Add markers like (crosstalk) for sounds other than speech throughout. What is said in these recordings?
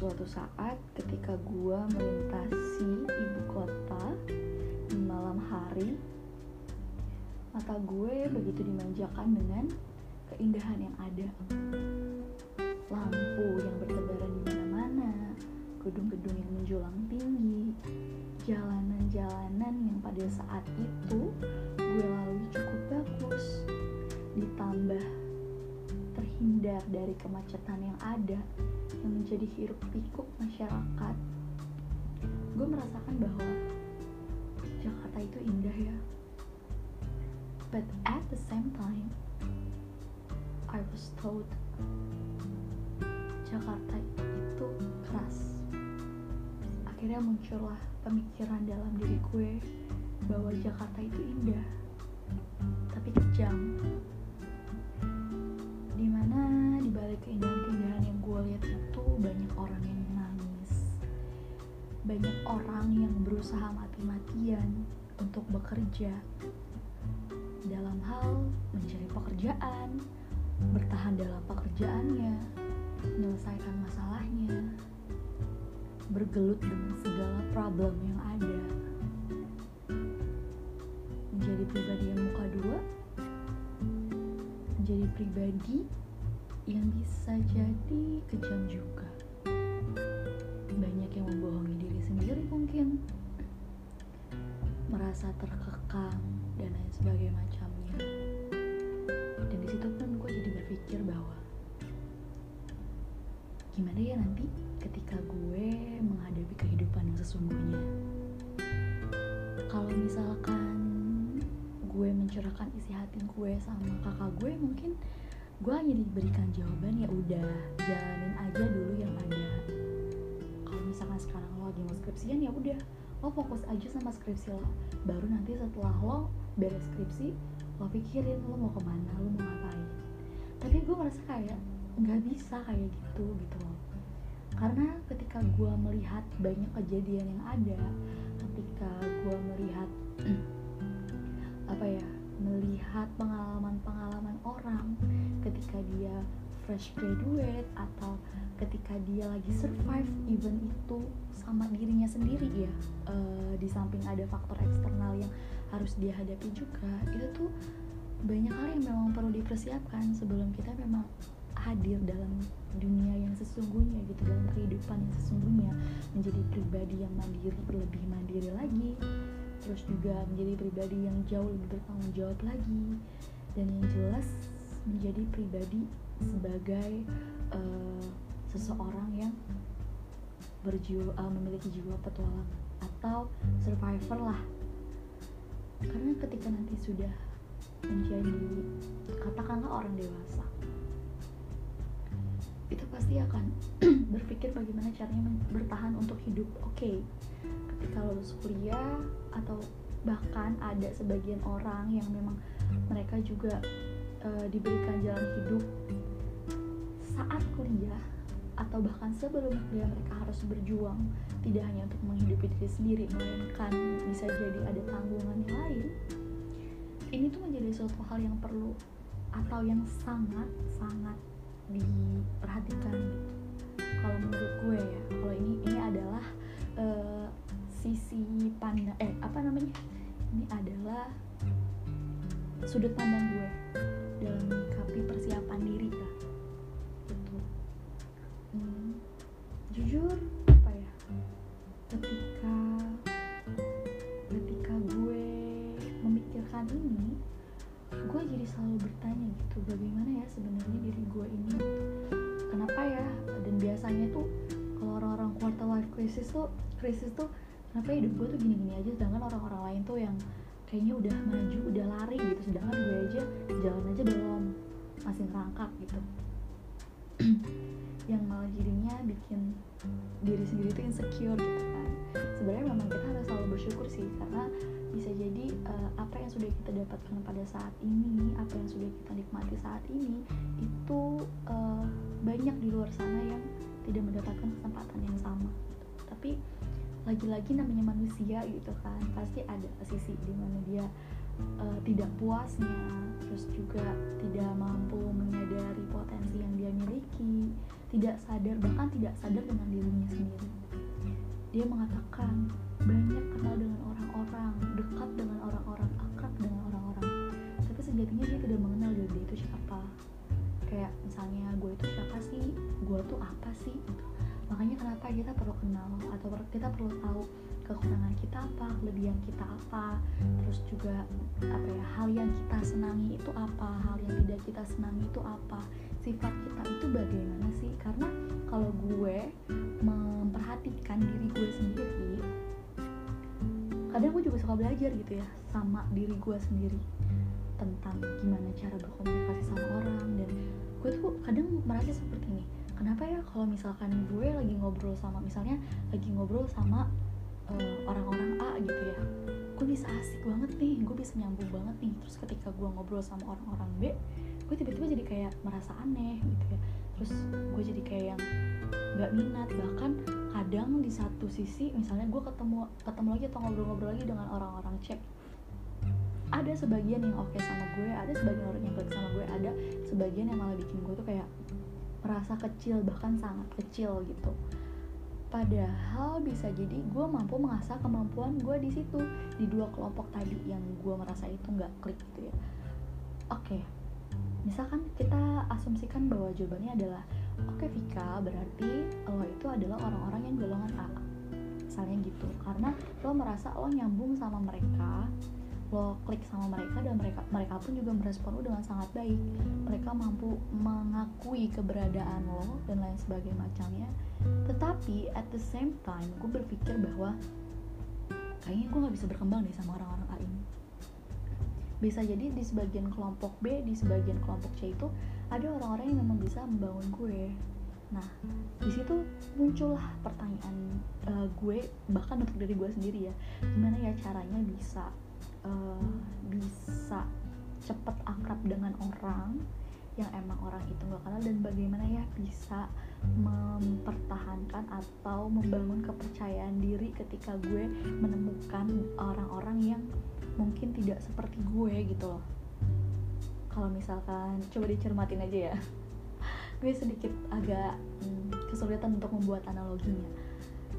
suatu saat ketika gue melintasi ibu kota di malam hari mata gue begitu dimanjakan dengan keindahan yang ada. Lampu yang bertebaran di mana-mana gedung-gedung yang menjulang tinggi jalanan-jalanan yang pada saat itu gue lalui cukup bagus ditambah terhindar dari kemacetan yang ada menjadi hiruk pikuk masyarakat gue merasakan bahwa Jakarta itu indah ya. But at the same time I was told Jakarta itu keras. Akhirnya muncullah pemikiran dalam diri gue bahwa Jakarta itu indah. Tapi kejam banyak orang yang berusaha mati-matian untuk bekerja. Dalam hal mencari pekerjaan bertahan dalam pekerjaannya menyelesaikan masalahnya bergelut dengan segala problem yang ada. Menjadi pribadi yang muka dua menjadi pribadi yang bisa jadi kejam juga. Banyak yang membohongi sendiri mungkin. Merasa terkekang dan lain sebagainya macamnya. Dan di situ pun gue jadi berpikir bahwa gimana ya nanti ketika gue menghadapi kehidupan yang sesungguhnya? Kalau misalkan gue mencurahkan isi hati gue sama kakak gue mungkin gue hanya diberikan jawaban ya udah jalanin aja dulu yang ada sekarang lo lagi mau skripsian ya udah. Lo fokus aja sama skripsi lo. Baru nanti setelah lo beres skripsi lo pikirin lo mau ke mana lo mau ngapain. Tapi gue merasa kayak nggak bisa kayak gitu gitu loh. Karena ketika gue melihat banyak kejadian yang ada ketika gue melihat (clears throat) apa ya melihat pengalaman-pengalaman orang ketika dia fresh graduate atau ketika dia lagi survive even itu sama dirinya sendiri ya e, di samping ada faktor eksternal yang harus dia hadapi juga itu tuh banyak hal yang memang perlu dipersiapkan sebelum kita memang hadir dalam dunia yang sesungguhnya gitu dalam kehidupan yang sesungguhnya menjadi pribadi yang mandiri lebih mandiri lagi terus juga menjadi pribadi yang jauh lebih bertanggung jawab lagi dan yang jelas menjadi pribadi sebagai uh, seseorang yang berjiwa uh, memiliki jiwa petualang atau survivor lah karena ketika nanti sudah menjadi katakanlah orang dewasa itu pasti akan (clears throat) berpikir bagaimana caranya bertahan untuk hidup oke okay. ketika lulus kuliah atau bahkan ada sebagian orang yang memang mereka juga uh, diberikan jalan hidup saat kuliah atau bahkan sebelum kuliah mereka harus berjuang tidak hanya untuk menghidupi diri sendiri melainkan bisa jadi ada tanggungan yang lain. Ini tuh menjadi suatu hal yang perlu atau yang sangat sangat diperhatikan gitu. Kalau menurut gue ya kalau ini ini adalah uh, sisi pandang eh apa namanya? Ini adalah sudut pandang gue dalam menyikapi persiapan diri lah jujur apa ya? Ketika ketika gue memikirkan ini gue jadi selalu bertanya gitu bagaimana ya sebenarnya diri gue ini? Kenapa ya? Dan biasanya tuh kalau orang-orang quarter life crisis tuh krisis tuh kenapa hidup gue tuh gini-gini aja? Sedangkan orang-orang lain tuh yang kayaknya udah maju udah lari gitu. Sedangkan gue aja jalan aja belum masih ngerangkak gitu (clears throat) yang malah jadinya bikin diri sendiri tuh insecure gitu kan sebenarnya memang kita harus selalu bersyukur sih karena bisa jadi uh, apa yang sudah kita dapatkan pada saat ini apa yang sudah kita nikmati saat ini itu uh, banyak di luar sana yang tidak mendapatkan kesempatan yang sama gitu. tapi lagi-lagi namanya manusia gitu kan pasti ada sisi di mana dia uh, tidak puasnya terus tidak sadar bahkan tidak sadar dengan dirinya sendiri. Dia mengatakan banyak kenal dengan orang-orang dekat dengan orang-orang akrab dengan orang-orang. Tapi sejatinya dia tidak mengenal diri dia itu siapa. Kayak misalnya gue itu siapa sih? Gue tuh apa sih? Gitu. Makanya kenapa kita perlu kenal atau kita perlu tahu kekurangan kita apa kelebihan kita apa terus juga apa ya hal yang kita senangi itu apa hal yang tidak kita senangi itu apa sifat kita itu bagaimana sih? Karena kalau gue memperhatikan diri gue sendiri kadang gue juga suka belajar gitu ya sama diri gue sendiri tentang gimana cara berkomunikasi sama orang. Dan gue tuh kadang merasa seperti ini kenapa ya kalau misalkan gue lagi ngobrol sama misalnya lagi ngobrol sama uh, orang-orang A gitu ya gue bisa asik banget nih gue bisa nyambung banget nih. Terus ketika gue ngobrol sama orang-orang B gue tiba-tiba jadi kayak merasa aneh gitu ya. Terus gue jadi kayak yang nggak minat. Bahkan kadang di satu sisi misalnya gue ketemu ketemu lagi atau ngobrol-ngobrol lagi dengan orang-orang cek ada sebagian yang oke okay sama gue ada sebagian orang yang klik sama gue ada sebagian yang malah bikin gue tuh kayak merasa kecil bahkan sangat kecil gitu. Padahal bisa jadi gue mampu mengasah kemampuan gue di situ di dua kelompok tadi yang gue merasa itu nggak klik gitu ya. Oke okay. Misalkan kita asumsikan bahwa jawabannya adalah oke okay, Vika berarti lo itu adalah orang-orang yang golongan A. Misalnya gitu karena lo merasa lo nyambung sama mereka lo klik sama mereka dan mereka mereka pun juga merespon lo dengan sangat baik. Mereka mampu mengakui keberadaan lo dan lain sebagainya macamnya. Tetapi at the same time gue berpikir bahwa kayaknya gue nggak bisa berkembang deh sama orang-orang A ini bisa jadi di sebagian kelompok B di sebagian kelompok C itu ada orang-orang yang memang bisa membangun gue nah di situ muncullah pertanyaan uh, gue bahkan untuk diri gue sendiri ya gimana ya caranya bisa uh, bisa cepet akrab dengan orang yang emang orang itu gak kenal dan bagaimana ya bisa mempertahankan atau membangun kepercayaan diri ketika gue menemukan orang-orang yang mungkin tidak seperti gue gitu loh. Kalau misalkan coba dicermatin aja ya. (laughs) Gue sedikit agak hmm, kesulitan untuk membuat analoginya.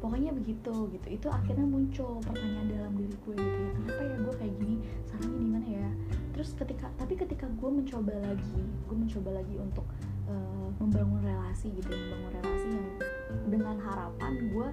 Pokoknya begitu gitu. Itu akhirnya muncul pertanyaan dalam diri gue gitu ya. Kenapa ya gue kayak gini? Salahnya di mana ya? Terus ketika tapi ketika gue mencoba lagi gue mencoba lagi untuk uh, membangun relasi gitu ya, membangun relasi yang dengan harapan gue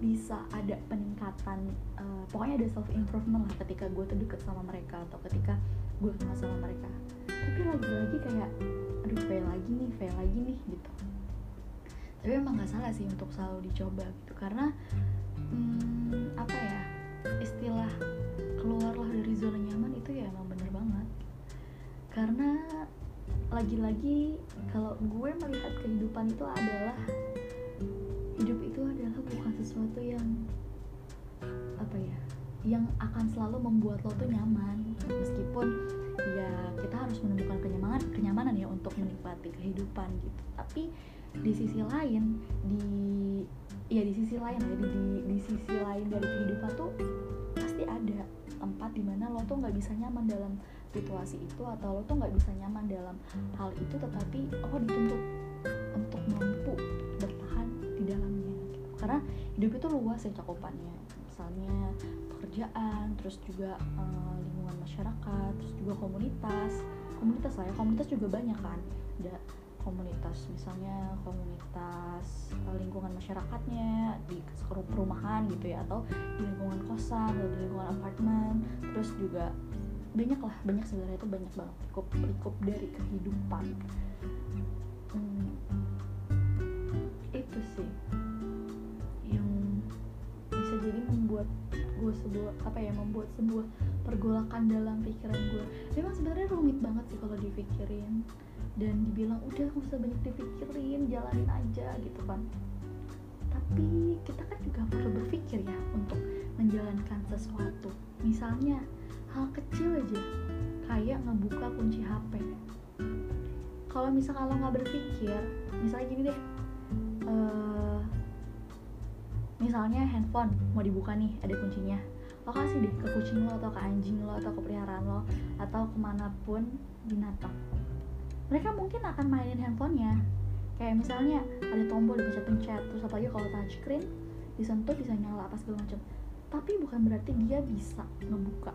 bisa ada peningkatan uh, pokoknya ada self improvement lah ketika gue terdekat sama mereka atau ketika gue kenal sama mereka. Tapi lagi-lagi kayak aduh fail lagi nih fail lagi nih gitu. Tapi emang gak salah sih untuk selalu dicoba gitu karena hmm, apa ya istilah keluarlah dari zona nyaman itu ya emang bener banget. Karena lagi-lagi kalau gue melihat kehidupan itu adalah sesuatu yang apa ya yang akan selalu membuat lo tuh nyaman. Meskipun ya kita harus menemukan kenyamanan kenyamanan ya untuk menikmati kehidupan gitu. Tapi di sisi lain di ya di sisi lain ya di, di, di sisi lain dari kehidupan tuh pasti ada tempat di mana lo tuh nggak bisa nyaman dalam situasi itu atau lo tuh nggak bisa nyaman dalam hal itu tetapi lo dituntut untuk mampu karena hidup itu luas ya cakupannya. Misalnya pekerjaan terus juga uh, lingkungan masyarakat terus juga komunitas. Komunitas lah ya komunitas juga banyak kan. Ada komunitas misalnya komunitas uh, lingkungan masyarakatnya di perumahan gitu ya atau di lingkungan kosan atau di lingkungan apartemen. Terus juga banyak lah banyak sebenarnya itu banyak banget lingkup lingkup dari kehidupan. Hmm, itu sih jadi membuat gue sebuah apa ya membuat sebuah pergolakan dalam pikiran gue memang sebenarnya rumit banget sih kalau dipikirin. Dan dibilang udah gak usah banyak dipikirin jalanin aja gitu kan. Tapi kita kan juga perlu berpikir ya untuk menjalankan sesuatu. Misalnya hal kecil aja kayak ngebuka kunci HP kalau misalnya lo nggak berpikir misalnya gini deh uh, misalnya handphone mau dibuka nih ada kuncinya. Lo kasih deh ke kucing lo atau ke anjing lo atau ke peliharaan lo atau ke mana pun binatang. Mereka mungkin akan mainin handphonenya. Kayak misalnya ada tombol dipencet-pencet terus apalagi kalau touchscreen disentuh bisa nyala apa segala macam. Tapi bukan berarti dia bisa ngebuka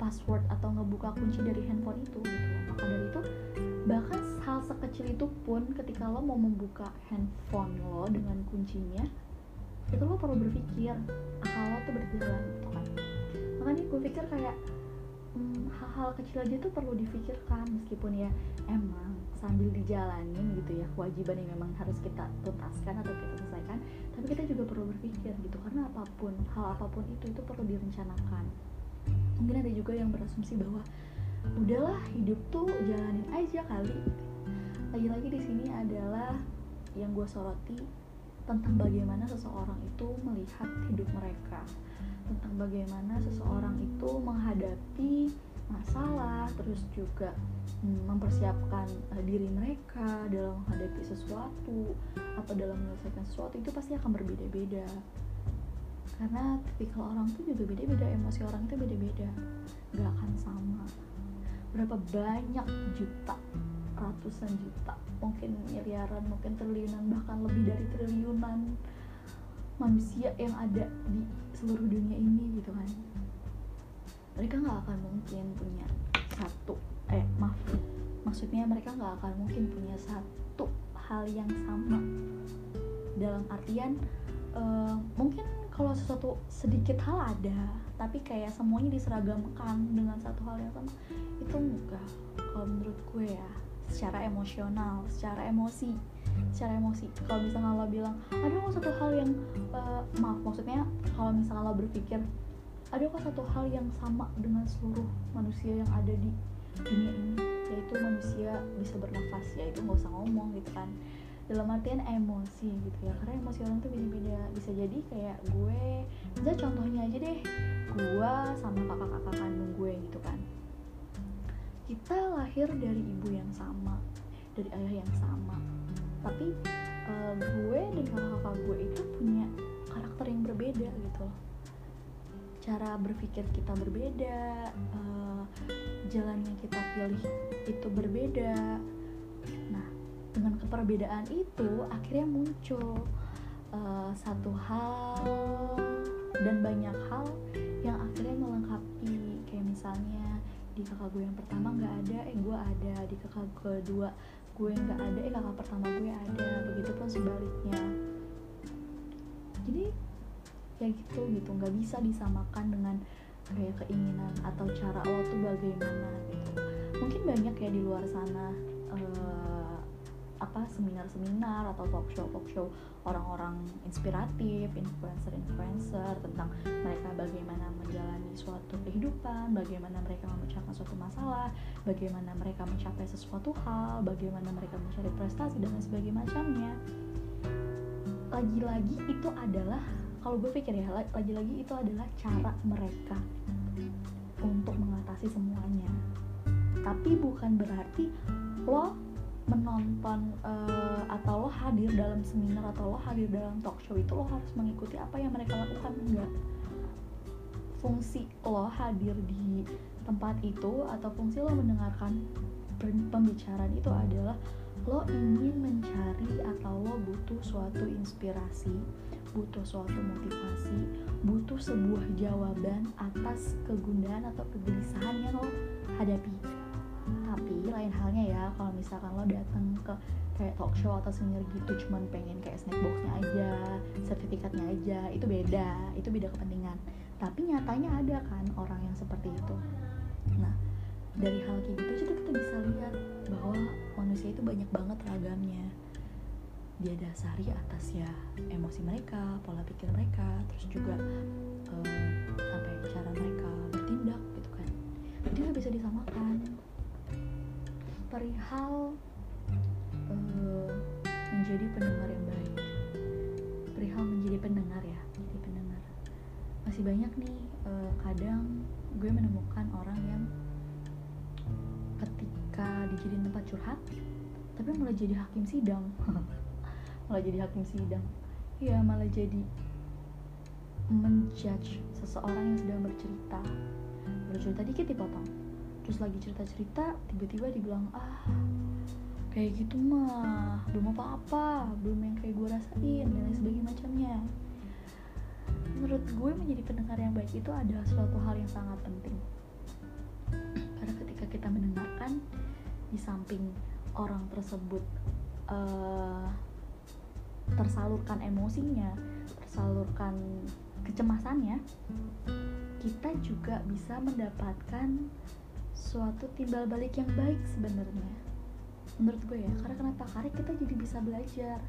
password atau ngebuka kunci dari handphone itu gitu. Maka dari itu bahkan hal sekecil itu pun ketika lo mau membuka handphone lo dengan kuncinya itu lo perlu berpikir akal lo tuh berjalan gitu kan. Makanya gue pikir kayak hmm, hal-hal kecil aja tuh perlu difikirkan meskipun ya emang sambil dijalanin gitu ya kewajiban yang memang harus kita tuntaskan atau kita selesaikan tapi kita juga perlu berpikir gitu. Karena apa pun hal apa pun itu itu perlu direncanakan. Mungkin ada juga yang berasumsi bahwa udahlah hidup tuh jalanin aja kali. Lagi-lagi di sini adalah yang gue soroti tentang bagaimana seseorang itu melihat hidup mereka. Tentang bagaimana seseorang itu menghadapi masalah terus juga hmm, mempersiapkan uh, diri mereka dalam menghadapi sesuatu atau dalam menyelesaikan sesuatu itu pasti akan berbeda-beda. Karena tipikal orang tuh juga beda-beda emosi orang itu beda-beda. Gak akan sama. Berapa banyak juta ratusan juta mungkin miliaran mungkin triliunan bahkan lebih dari triliunan manusia yang ada di seluruh dunia ini gitu kan. Mereka nggak akan mungkin punya satu eh maaf maksudnya mereka nggak akan mungkin punya satu hal yang sama. Dalam artian uh, mungkin kalau sesuatu sedikit hal ada tapi kayak semuanya diseragamkan dengan satu hal yang sama itu enggak kalau menurut gue ya secara emosional secara emosi secara emosi. Kalau misalnya lo bilang ada kok satu hal yang uh, maaf maksudnya kalau misalnya lo berpikir ada kok satu hal yang sama dengan seluruh manusia yang ada di dunia ini yaitu manusia bisa bernafas ya itu nggak usah ngomong gitu kan. Dalam artian emosi gitu ya. Karena emosi orang tuh beda-beda. Bisa jadi kayak gue bisa contohnya aja deh gue sama kakak-kakak kandung gue gitu kan kita lahir dari ibu yang sama dari ayah yang sama. Tapi uh, gue dan kakak-kakak gue itu punya karakter yang berbeda gitu. Loh cara berpikir kita berbeda uh, jalan yang kita pilih itu berbeda. Nah dengan keperbedaan itu akhirnya muncul uh, satu hal dan banyak hal yang akhirnya melengkapi. Kayak misalnya di kakak gue yang pertama nggak ada eh gue ada di kakak kedua gue nggak ada eh kakak pertama gue ada begitu pun sebaliknya. Jadi ya gitu gitu. Nggak bisa disamakan dengan kayak keinginan atau cara lo tuh bagaimana gitu. Mungkin banyak ya di luar sana uh, apa seminar-seminar atau talk show talk show orang-orang inspiratif influencer-influencer tentang mereka bagaimana menjalani suatu kehidupan bagaimana mereka memecahkan suatu masalah bagaimana mereka mencapai sesuatu hal bagaimana mereka mencari prestasi dan sebagainya. Macamnya lagi-lagi itu adalah kalau gue pikir ya lagi-lagi itu adalah cara mereka untuk mengatasi semuanya. Tapi bukan berarti lo menonton uh, atau lo hadir dalam seminar atau lo hadir dalam talk show itu lo harus mengikuti apa yang mereka lakukan enggak. Fungsi lo hadir di tempat itu atau fungsi lo mendengarkan pembicaraan itu adalah lo ingin mencari atau lo butuh suatu inspirasi butuh suatu motivasi butuh sebuah jawaban atas kegundahan atau kegelisahan yang lo hadapi lain halnya ya kalau misalkan lo datang ke kayak talk show atau senior gitu cuman pengen kayak snack boxnya aja sertifikatnya aja itu beda itu beda kepentingan. Tapi nyatanya ada kan orang yang seperti itu. Nah dari hal kayak gitu juga kita bisa lihat bahwa manusia itu banyak banget ragamnya. Dia dasari atas ya emosi mereka pola pikir mereka terus juga uh, apa ya cara mereka bertindak gitu kan. Jadi nggak bisa disamakan perihal uh, menjadi pendengar yang baik. Perihal menjadi pendengar ya jadi pendengar. Masih banyak nih uh, kadang gue menemukan orang yang ketika dijadiin tempat curhat tapi malah jadi hakim sidang. (laughs) Malah jadi hakim sidang. Ya malah jadi menjudge seseorang yang sedang bercerita. Bercerita dikit dipotong terus lagi cerita-cerita tiba-tiba dibilang ah kayak gitu mah belum apa-apa belum yang kayak gue rasain dan lain sebagainya macamnya. Menurut gue menjadi pendengar yang baik itu adalah suatu hal yang sangat penting. Karena ketika kita mendengarkan di samping orang tersebut uh, tersalurkan emosinya tersalurkan kecemasannya kita juga bisa mendapatkan suatu timbal balik yang baik sebenarnya. Menurut gue ya karena kenapa? Karena kita jadi bisa belajar.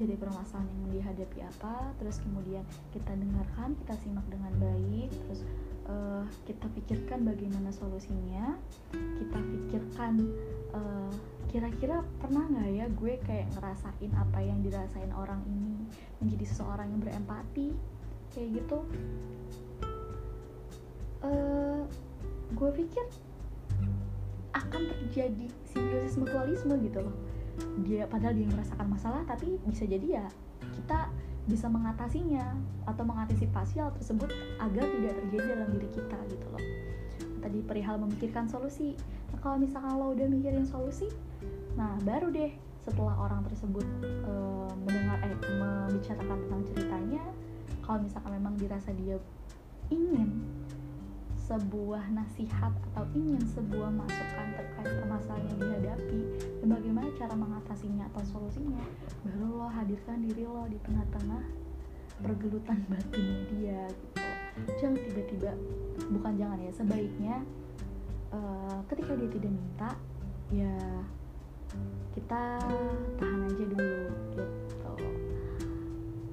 Dari permasalahan yang dihadapi apa terus kemudian kita dengarkan kita simak dengan baik terus uh, kita pikirkan bagaimana solusinya. Kita pikirkan uh, kira-kira pernah nggak ya gue kayak ngerasain apa yang dirasain orang ini? Menjadi seseorang yang berempati kayak gitu. Uh, gue pikir akan terjadi simbiosis mutualisme gitu loh. Dia padahal dia merasakan masalah tapi bisa jadi ya kita bisa mengatasinya atau mengantisipasi hal tersebut agar tidak terjadi dalam diri kita gitu loh. Tadi perihal memikirkan solusi. Nah, kalau misalkan lo udah mikirin solusi nah baru deh setelah orang tersebut e, mendengar eh membicarakan tentang ceritanya kalau misalkan memang dirasa dia ingin sebuah nasihat atau ingin sebuah masukan terkait permasalahan yang dihadapi dan bagaimana cara mengatasinya atau solusinya baru lo hadirkan diri lo di tengah-tengah pergelutan (laughs) batinnya dia gitu. Jangan tiba-tiba bukan jangan ya sebaiknya uh, ketika dia tidak minta ya kita tahan aja dulu gitu.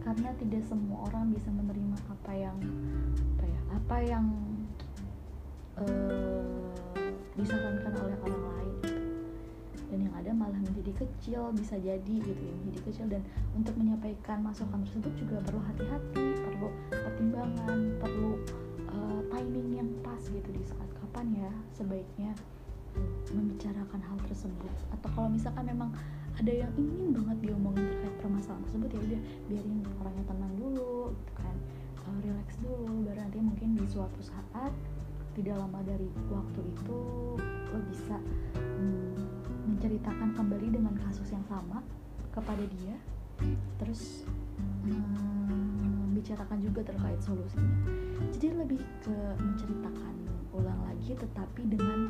Karena tidak semua orang bisa menerima apa yang apa ya apa yang uh, disarankan oleh orang lain gitu. dan yang ada malah menjadi kecil bisa jadi gitu ya menjadi kecil. Dan untuk menyampaikan masukan tersebut juga perlu hati-hati perlu pertimbangan perlu uh, timing yang pas gitu di saat kapan ya sebaiknya membicarakan hal tersebut. Atau kalau misalkan memang ada yang ingin banget diomongin terkait permasalahan tersebut ya udah biarin orangnya tenang dulu gitu kan. Uh, relax dulu baru nanti mungkin di suatu saat tidak lama dari waktu itu lo bisa hmm, menceritakan kembali dengan kasus yang sama kepada dia. Terus membicarakan juga terkait solusinya. Jadi lebih ke menceritakan ulang lagi tetapi dengan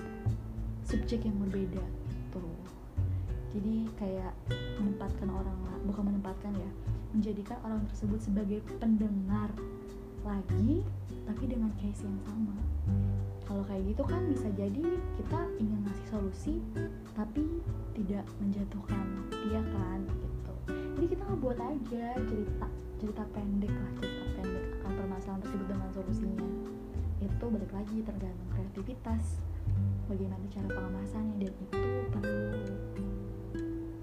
subjek yang berbeda tuh jadi kayak menempatkan orang bukan menempatkan ya menjadikan orang tersebut sebagai pendengar lagi tapi dengan case yang sama. Kalau kayak gitu kan bisa jadi kita ingin ngasih solusi tapi tidak menjatuhkan dia kan gitu. Jadi kita ngebuat aja cerita cerita pendek lah cerita pendek akan permasalahan tersebut dengan solusinya. Itu balik lagi tergantung kreativitas bagaimana cara pengemasannya dan itu perlu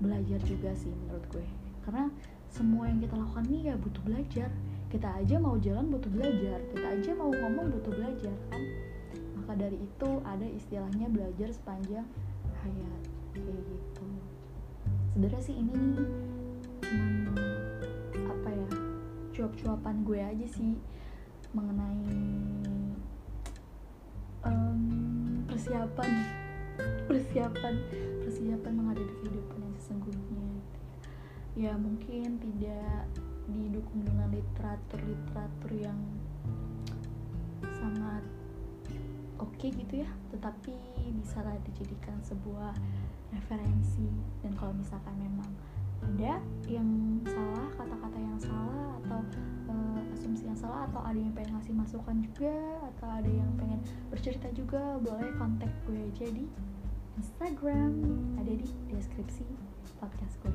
belajar juga sih menurut gue. Karena semua yang kita lakukan ini ya butuh belajar kita aja mau jalan butuh belajar kita aja mau ngomong butuh belajar kan? Maka dari itu ada istilahnya belajar sepanjang hayat kayak gitu. Sebenarnya sih ini nih cuman apa ya cuap-cuapan gue aja sih mengenai um, persiapan persiapan persiapan menghadapi kehidupan yang sesungguhnya ya mungkin tidak didukung dengan literatur-literatur yang sangat oke okay gitu ya. Tetapi bisa lah dijadikan sebuah referensi. Dan kalau misalkan memang ada yang salah kata-kata yang salah atau uh, asumsi yang salah atau ada yang pengen ngasih masukan juga atau ada yang pengen bercerita juga boleh kontak gue aja di Instagram. Ada di deskripsi podcast gue.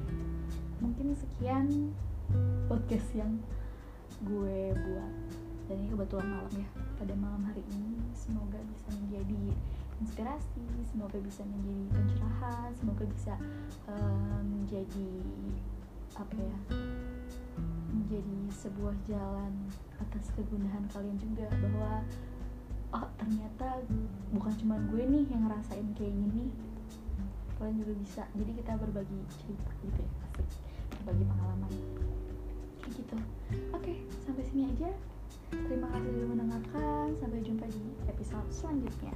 Mungkin sekian podcast yang gue buat. Dan ini kebetulan malam ya pada malam hari ini semoga bisa menjadi inspirasi semoga bisa menjadi pencerahan semoga bisa uh, menjadi apa ya menjadi sebuah jalan atas kegundahan kalian juga bahwa oh ternyata bukan cuma gue nih yang ngerasain kayak gini. Kalian juga bisa. Jadi kita berbagi cerita gitu ya berbagi pengalaman gitu. Oke sampai sini aja. Terima kasih sudah mendengarkan. Sampai jumpa di episode selanjutnya.